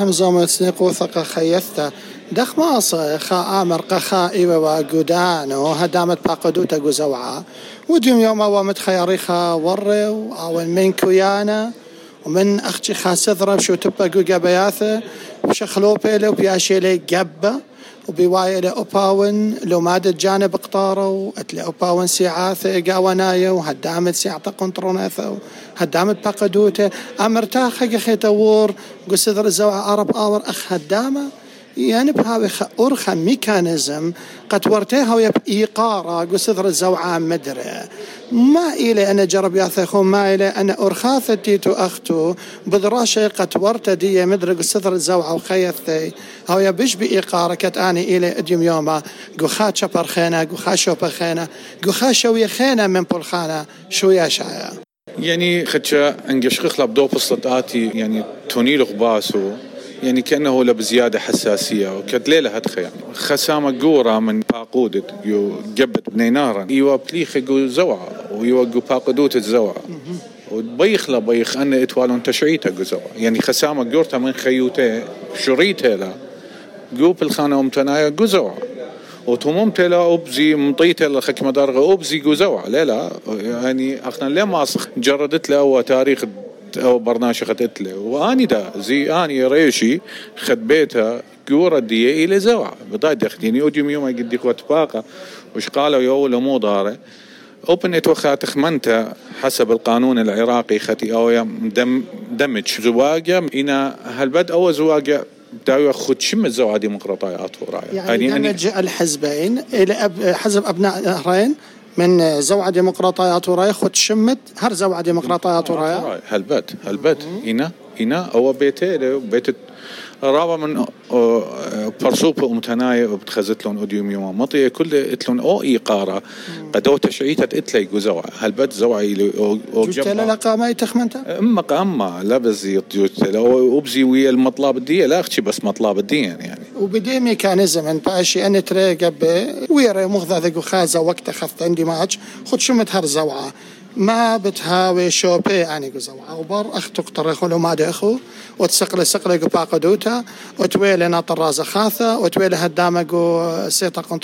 زومت سنقو ثقة خيثتا دخ ماصة خا آمر قخائي وقودانو هدامت باقدوتا قزوعا وديم يوم ومت خياريخا وري أو من كويانا ومن أختي خاسذرة شو تبقى قوقا بياثة وشخلو بيلي وبياشي لي قبة وبواية لأوباون لو مادة جانب قطارو اتلي أوباون سيعاثة قاونايا وهدامت سيعطا قنطروناثة هدامت باقدوته أمرتاخ خي خيتور قصدر الزوعة عرب آور أخ هدامة. يعني بهاوي أرخى ميكانيزم. قد ورتيها إيقارة قصدر الزوعة مدري. ما إلي أنا جرب ياثخون ما إلي أنا أرخاثة تيتو أختو. بدراشة قد ورت دي مدري قصدر الزوعة وخيثي هو يبش بإيقارة كت أني إلي أديم يوما. قخا شبر خينا قخا شوبر خينا قخا شوية خينا من بولخانة شوية شايا يعني خدشة انجش خخلب دو بسطاتي يعني توني لغباسو يعني كأنه له بزيادة حساسية. وكانت ليلة هتخ يعني خسامة قورة من باقود يو جبت بنينارا. إيوا بليخ جو زوعه ويوا جو باقدوت الزوعه وبيخ لا بيخ. أن إتوالون تشعيته جو زوعه يعني خسامة قورتا من خيوته شريته لا. جو بالخانة أمتنايا جو زوعه وتممت لا أبزي مطيت لا خك مدار أبزي جو زوعة لا لا يعني أخنا ليه ما جردت له تاريخ أو برنامج خدت له وآني دا زي آني ريشي خد بيتها قورة دي إلى زوع بضايد يخديني وديم يوم قد قوت باقة. وش قالوا؟ يو مو دارة. اوبن اتوخا تخمنت حسب القانون العراقي ختي أو دم دمج زواجة. إنا هالبد أو زواجة داوي خد شم الزوعة ديمقراطيات وراي يعني, يعني دمج الحزبين إلى أب حزب أبناء نهرين من زوعة ديمقراطيات وراي خد شمت هر زوعة ديمقراطيات وراي هلبت هلبت هنا هنا أو بيتي بيت رابا من برسوبة امتناي وبتخزت لون اوديوم يوم مطية كل اتلون أو إيقارة. قدو تشعيتة اتلي جوزوع هلبت زوعي أو جبا لقا ما يتخمنتا أما قاما لا بزي جوتلا وبزي ويا المطلب الدية لا أختي بس مطلب الدية يعني. وبدي ميكانيزم ان باشي أن تريقب. ويري مغذى خازة وقت خفت عندي ماج. خد شو متهر زوعة؟ ما بتهاوي شوبي اني قزو. أو بر أختك طريخو لو ما أخو. وتسقل سقل قباقة دوتا. وتويلي ناطر رازا خاثة. وتويلي هدامة قو سيطة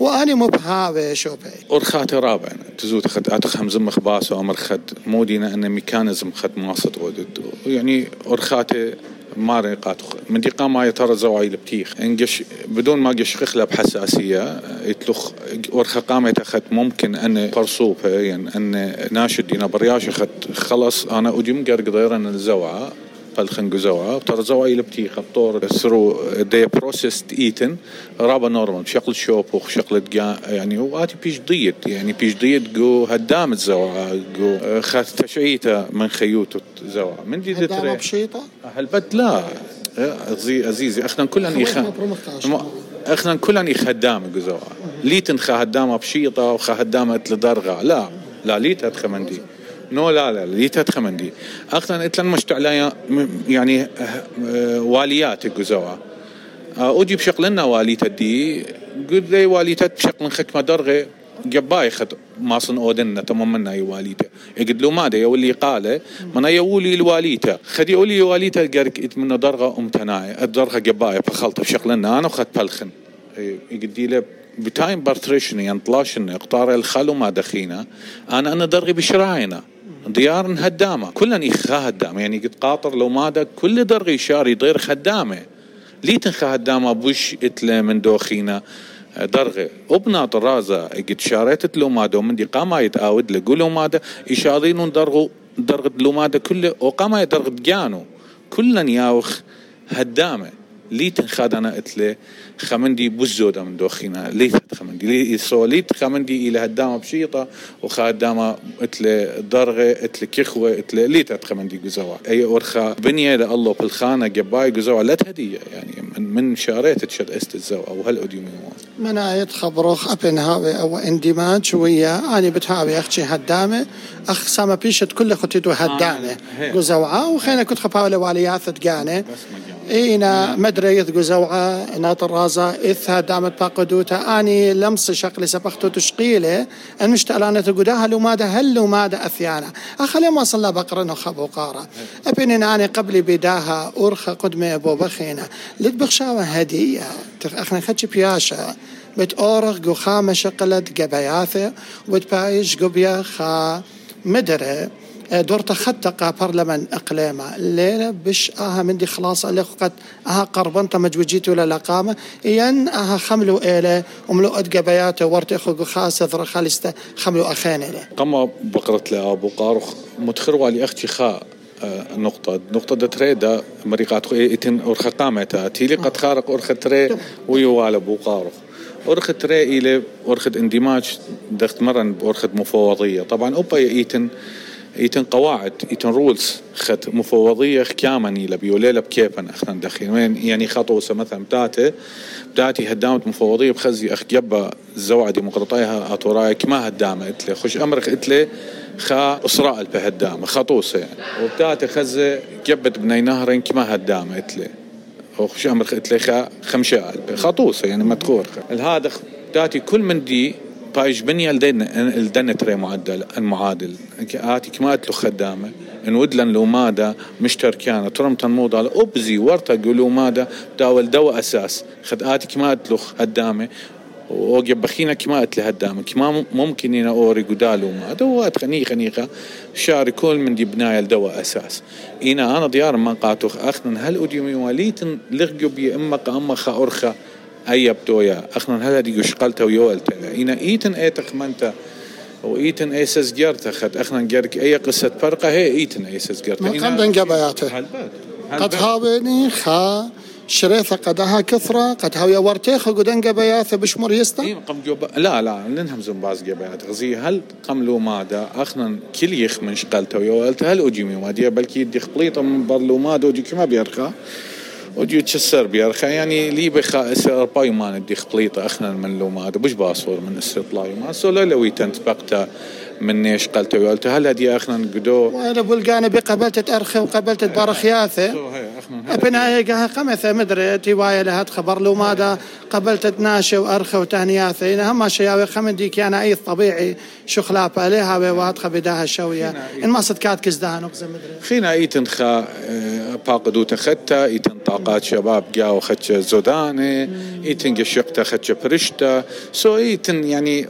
وأني مو بهاوي شوبي. ورخاتي رابع. تزود خد اتخم زم خباسو أمر خد. مودينا ان ميكانيزم خد مواصط ودد يعني ورخاتي ما قاتو من دي قام ترى زواي لبتيخ انجش بدون ما قش خخلة بحساسية يتلخ ورخه قامة اخذ ممكن أن فرصوفه يعني أن ناشد دينا برياش اخذ خلص أنا أجي مقرق ضيرا الزوعه ترى زواي لبتي خطور ثرو دي بروسيست ايتن رابا نورمال شغل شوب وشغل يعني واتي بيش ضيت يعني بيش ضيت جو هدام الزوعة جو خاث تشعيتة من خيوت زوعة من دي هدام بشيطة؟ هالبت لا. عزيزي أخنا كلنا يخ أخنا كلنا يخدام جزوعة ليتن خا هدامة بشيطة وخا هدامة لدرغة. لا لا ليت خمندي نو لا لا لي تتخمندي اخنا إتلن مش تعلى يعني أه، واليات جزوا أوجي بشق لنا واليتا دي. قلت لي واليتا بشق من خك مدرغي جباي خد ماصن أودن تمام منا يواليتا يقول له ماذا يولي قال من يولي الواليتا خدي يولي واليتا قرك من درغة أمتناي. الدرغة جباي فخلط بشق لنا أنا وخد بلخن. يقدي له بتايم بارتريشن ينطلاشن اقطار الخلو ما دخينا أنا أنا درغي بشراينا ديار هدامة. كلن إخا هدامة. يعني قد قاطر لو مادا كل درغي شاري دير خدامة. لي تنخا هدامة بوش اتلا من دوخينا درغي ابنا طرازة قد شاريت لو مادا ومن دي قاما يتعاود لقو لو مادا يشارين درغو درغ لو مادا كله وقاما يدرغ جانو. كلن ياوخ هدامة. ليت خادنا اتلي خمندي بزودة من دوخينا. ليت خمندي. لي سوليت خمندي إلى هدامة بشيطة وخادامة اتلي درغة اتلي كخوة اتلي ليت خمندي جزوا أي أرخا بنية الله بالخانة جباي جزوا لا تهدية يعني من, من شاريت تشد أست الزوا أو هل أديومي من آية خبروخ أبن هاوي أو اندماج ويا أنا بتهاوي أختي هدامة أخ سامة بيشت كل خطيتو هدامة آه. جزوا وخينا كنت خباولة والياثة جانة إينا مدري يثقو زوعة ناط الرازة إثها دامت باقدوتا. أني لمس شقلي سبختو تشقيلة المشتلانة تقودها لمادة هل لمادة أثيانا. أخلي ما صلى بقرة خبو قارة. أبين أني قبل بداها أرخى قدمي أبو بخينا. لتبخشاوة هدية. أخنا خدش بياشا. بتأورغ جو خامة شقلت قبياثة. وبتبايش قبيا خا مدري. دورتا خطقة برلمان إقليمة. ليلة بش آها مندي خلاص اللي قد آها قربنتا مجوجيتو للقامة ين آها خملو إيلة وملو أدقبياته ورتي خو خاصة ذرا خالستا خملو أخين إيلة. قام بقرة لأبو قارخ متخروا لي أختي خا نقطة. نقطة تريدا مريقات خو إتن أرخ قامتا. تيلي قد خارق أرخ تري ويوال أبو قارخ أرخ تري إلى أرخ اندماج دخت مرن بأرخ مفوضية. طبعا أوبا إيتن ايتن قواعد ايتن رولز خد مفوضية كامني لبيوليلا بكيفن اخنا دخين يعني خطوة مثلا بتاعته بتاعتي هدامت مفوضية بخزي اخ جبا الزوعة ديمقراطيها اتوراي كما هدامت لي خش امرك اتلي خا اسراء بهدامة خطوسة يعني وبتاعتي خزة جبت بني نهرين كما هدامت لي وخش امرك اتلي خا خمشة خطوسة يعني مدخور الهذا بتاعتي كل من دي بايش بنيا الدن الدن تري معدل المعادل. آتي كما له خدامة. إن ودلن لو مادا مشتركانا ترم تنموض على أبزي ورتا قولوا مادا داول دوا أساس. خد آتي كما له خدامة. وجب بخينا كما له هدامة كما ممكن إن أوري قدالو ما دوات خني خنيقة شاري كل من دي بناية الدواء أساس. إنا أنا ديار من قاتوخ. أخنا هل أديمي وليتن لغيو بي إمك أما خا أرخا أيبتويا أخنا هلا دي يشقلتا ويولتا إنا إيتن إيتخ منتا وإيتن أيسس جرتا خد أخنا جرك أي قصة فرقة هي إيتن أيسس جرتا ما قد قبياته قد هاويني خا شريثة قدها كثرة. قد هاوية ورتيخ قدن قبياته بشمر يستا. قم لا لا ننهم زنباز قبيات غزي هل قم لو مادا؟ أخنا كل يخ من شقلتا ويولتا هل أجيمي مادية بلكي دي خبليطة من برلو مادا. وجي كما بيرخا وديو تشسر بيرخا يعني لي بخا اسر باي ما ندي خبليطة اخنا من لو بش باصور من استطلاعي ما سولا لو تنتبقتا من نيش قلت قلت هل هدي أخنا نقدو وأنا بلقانا بقبلت ارخي وقبلت بارخياثه ابنا هيقها خمسة مدري تيوايا لها خبر لو ماذا. قبلت تناشي وأرخي وتهنياثة. إن هم شياوي خمدي أنا اي طبيعي. شو خلاف عليها وادخل بداها شوية. إن ما صدقات كزدها نقزة مدري خينا ايتن خا باقدو تختا ايتن طاقات شباب جاو خدش زوداني ايتن قشقتا خدش برشتا. سو ايتن يعني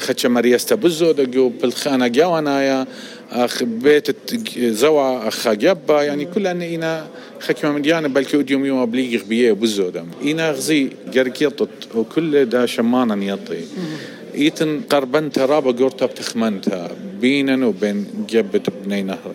خدش مريستا بزو دقو بالخانة جاوانايا أخ بيت زوا أخ جبا يعني كل أن إنا خكمة من ديانا بلكي وديوم يوم بليغ بيه بزو دم إنا غزي جرك يطط وكل دا شمانا يطي إيتن قربنتا رابا قرطة بتخمنتا بينا وبين جبت بني نهر.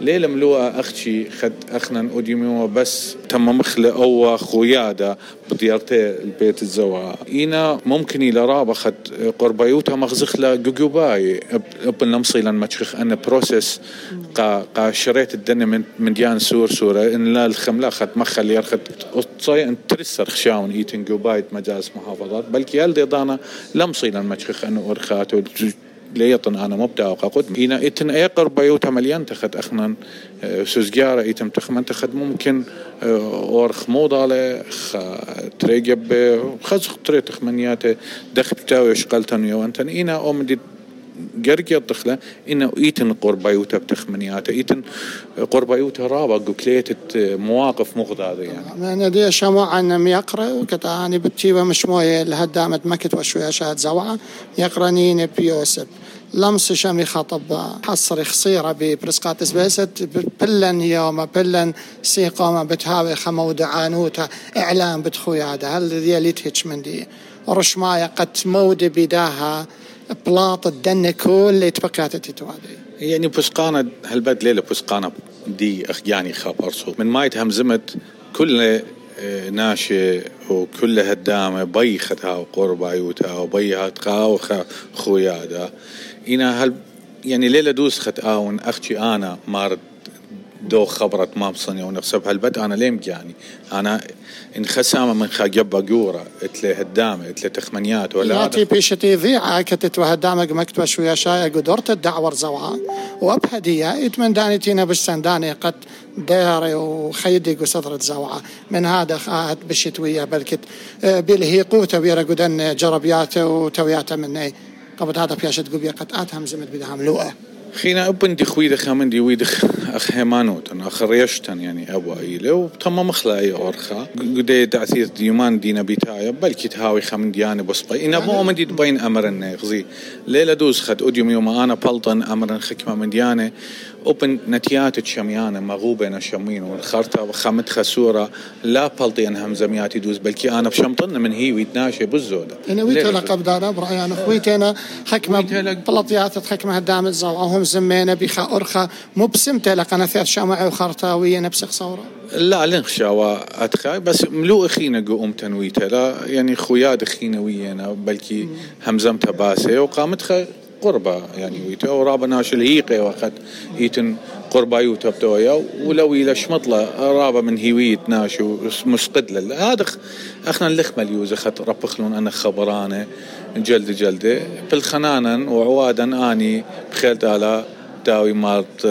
ليلة ملوءة أختي خد أخنا أوديميو بس تم مخلة أو خويادة بديارتي البيت الزوا. إينا ممكن إلى رابا خد قربيوتا مغزخلة جوجوباي. أبن نمصي لن متشخ أنا بروسيس قا قا شريت الدنيا من من ديان سور سورة. إن لا الخملا خد مخل يرخد أصي أن ترسر خشاون إيتن جوبايت مجاز محافظات. بلكي يلدي دانا لمصي لن متشخ أنا أرخات ليطن أنا مبدع وقد إنا إتن ايقر بيوتا مليان تخد اخنا سوزجارة إتم تخمن تخد ممكن أورخ موضة خ تريجب خزخ تري تخمنيات دخ بتاوي شقلتن يوانتن. إنا أومدي جرجي الطخلة إنه إيتن قربيوتا بتخمنياته إيتن قربيوتا رابع قكليت مواقف مغضاضة يعني. يعني دي شموع عن يقرأ وكتاني بتشيبه مشموية لهدامة مكت وشوية شاهد زوعة يقرنين بيوسف. لمس شامي خطب حصري خصيرة ببرسقات سبيست بلن يوم بلن سيقوم بتهاوي خمو دعانوتا إعلام بتخويادة. هل ذي اللي تهج من دي؟ رشماية قد مود بداها بلاط الدنة كل يتبقى تتوادي يعني بسقانة هالبد ليلة بسقانة دي أخياني خبر صوت من ما يتهمزمت كل ناشئ وكل هدامة بيختها وقرب عيوتها وبيها تقاوخة خويادا. إنا هل يعني ليلة دوس خت آون أختي أنا مارد دو خبرت مامصني ونخسب هالبد أنا ليم يعني؟ أنا إن خسامه من خاجبا جورا إتلي هدامه إتلي تخمنيات ولا ياتي بيشتي ذي عاكتت وهدامك مكتوى شوية شاي قدرت الدعوة زوعة وابهدية يتمن داني تينا بستنداني قد داري وخيدي قصدرت زوعة من هذا خاهت بشتوية بلكت آه، بالهيقو تويرا قدن جربياته وتوياته مني. قبل هذا بياشت قبيا قد آتهم زمت بدها ملوءة خينا ابن دي خوي دخا من دي ويدخ اخ هيمانوتن اخ ريشتن يعني ابو ايله وتم مخلا اي اورخا قدي دعثيت ديومان دينا بيتايا بلكي تهاوي خمن دياني بصبي أنا مو من دي بين امرن يغزي ليلة دوز خد اوديوم يوم آنا بلطن امرن خكمه من ديانه أوبن نتيات تشميانه مغوبة نشمين والخرطة وخمت خسورة لا بلطي انهم زمياتي دوز بلكي أنا بشمطن من هي ويتناشي بالزودة أنا ويت لقب دارا برأي أنا خويتنا حكمة بلطيات حكمة هدام الزوعهم زمينا بخا أرخا مو بسمته لقنا ثلاث شمع وخرطاوية نفس صورة. لا لنخشى واتخا بس ملو اخينا قوم تنويته لا يعني خويا دخينا ويانا بلكي همزمتها باسة وقامت قربة يعني ويتا ورابا ناش الهيقة وقت ايتن قربا يوتا بتويا ولو إلى شمطلة رابا من هيوية ناش مسقدلة هذا أخنا اللخمة اليوز اخت ربخلون أنا خبرانة جلد جلدة بالخنانا وعوادا آني بخيلت على داوي مالت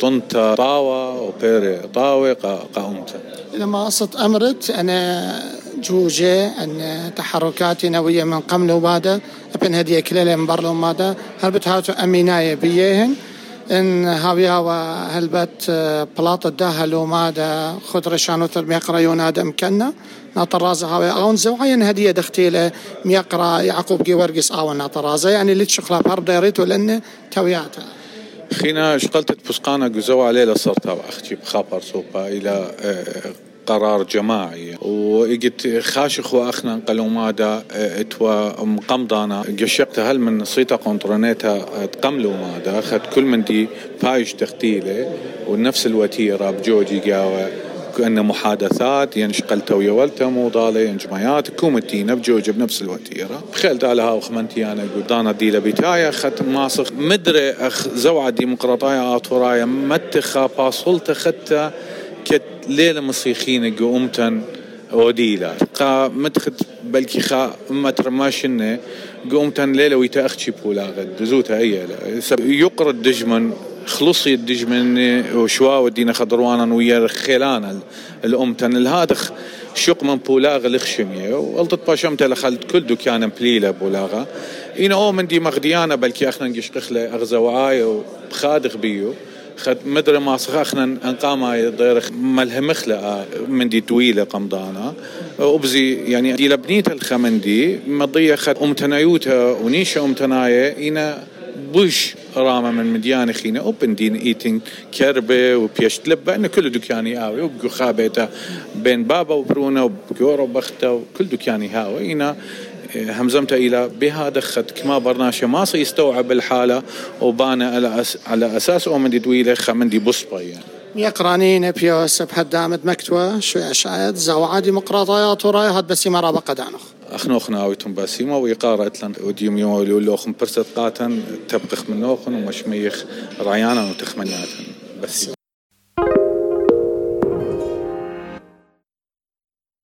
طنطا طاوة وبيري طاوة قاومتا. لما قصت أمرت أنا جوجي أن تحركاتي نوية من قمل وبادا أبن هدية كليلة من برلو مادا هربت هاتو أميناية بيهن إن هاويها وهلبت بلاطة داها لو مادا خد رشانو تر ميقرأ يونادا مكنا ناطر رازا هاوي أون زوعين هدية دختيلة ميقرأ يعقوب جي ورقس اون ناطر رازا يعني اللي تشخلا بهرب دايريتو لأنه توياتا خينا شقلت بسقانا جزوا عليه لصرتا واختي بخبر سوبا إلى قرار جماعي. وإجت خاشخ وأخنا قالوا ماذا اتوا مقمضانا قشقت هل من صيتا قنطرنيتا تقملوا ماذا أخذ كل من دي بايش تختيلة. ونفس الوتيرة بجوجي قاوة. كأن محادثات ينشقل ويا ولتا مو ضالة ينجمعات كومتينا بجوجة بنفس الوتيرة. بخيل تالها وخمنتي أنا قدانا ديلا بتايا خت ماسخ مدري أخ زوعة ديمقراطية آطورايا متخا باصلت خدتا كت ليلة مصيخين قومتن وديلا قا مدخت بلكي خا ما ترماشنه قومتن ليلة ويتأخشي بولا غد. دزوتها أي يقرا الدجمن خلصي الدجمن وشوا ودينا خضروانا ويا خيلان الأمتن. الهادخ شق من بولاغ الخشمية وقلت باشمت لخلت كل دكان بليلة بولاغا إنا أو من دي مغديانا بلكي أخنا نجيش قخلة أغزواي وبخادخ بيو. خد مدري ما صخخنا انقام ضيرخ ملهمخلة من دي طويلة قمضانا. وبزي يعني دي لبنيت الخمندي مضية خد امتنايوتا ونيشة أمتناية إنا بوش رامة من مديان خينا. اوبن دين إيتين كربة وبيشت لبة إن كل دكاني هاوي. وبقو خابيتا بين بابا وبرونا وبقورو بختا وكل دكاني هاوي. إنا همزمت إلى بها دخت كما برناشة. ما سيستوعب الحالة وبانا على, أس على أساس أومن دويلة خمندي بصبا يعني. يقرانين بيوس بهدامد مكتوى شوية شايد زوعة ديمقراطيات وراي هاد بس ما رابق دانخ أخنوخنا ويتم باسيما ويقارة لن وديوم يوم لوخن برست قاتن تبقخ من نوخن ومشميخ رعيانا وتخمنياتن. بس.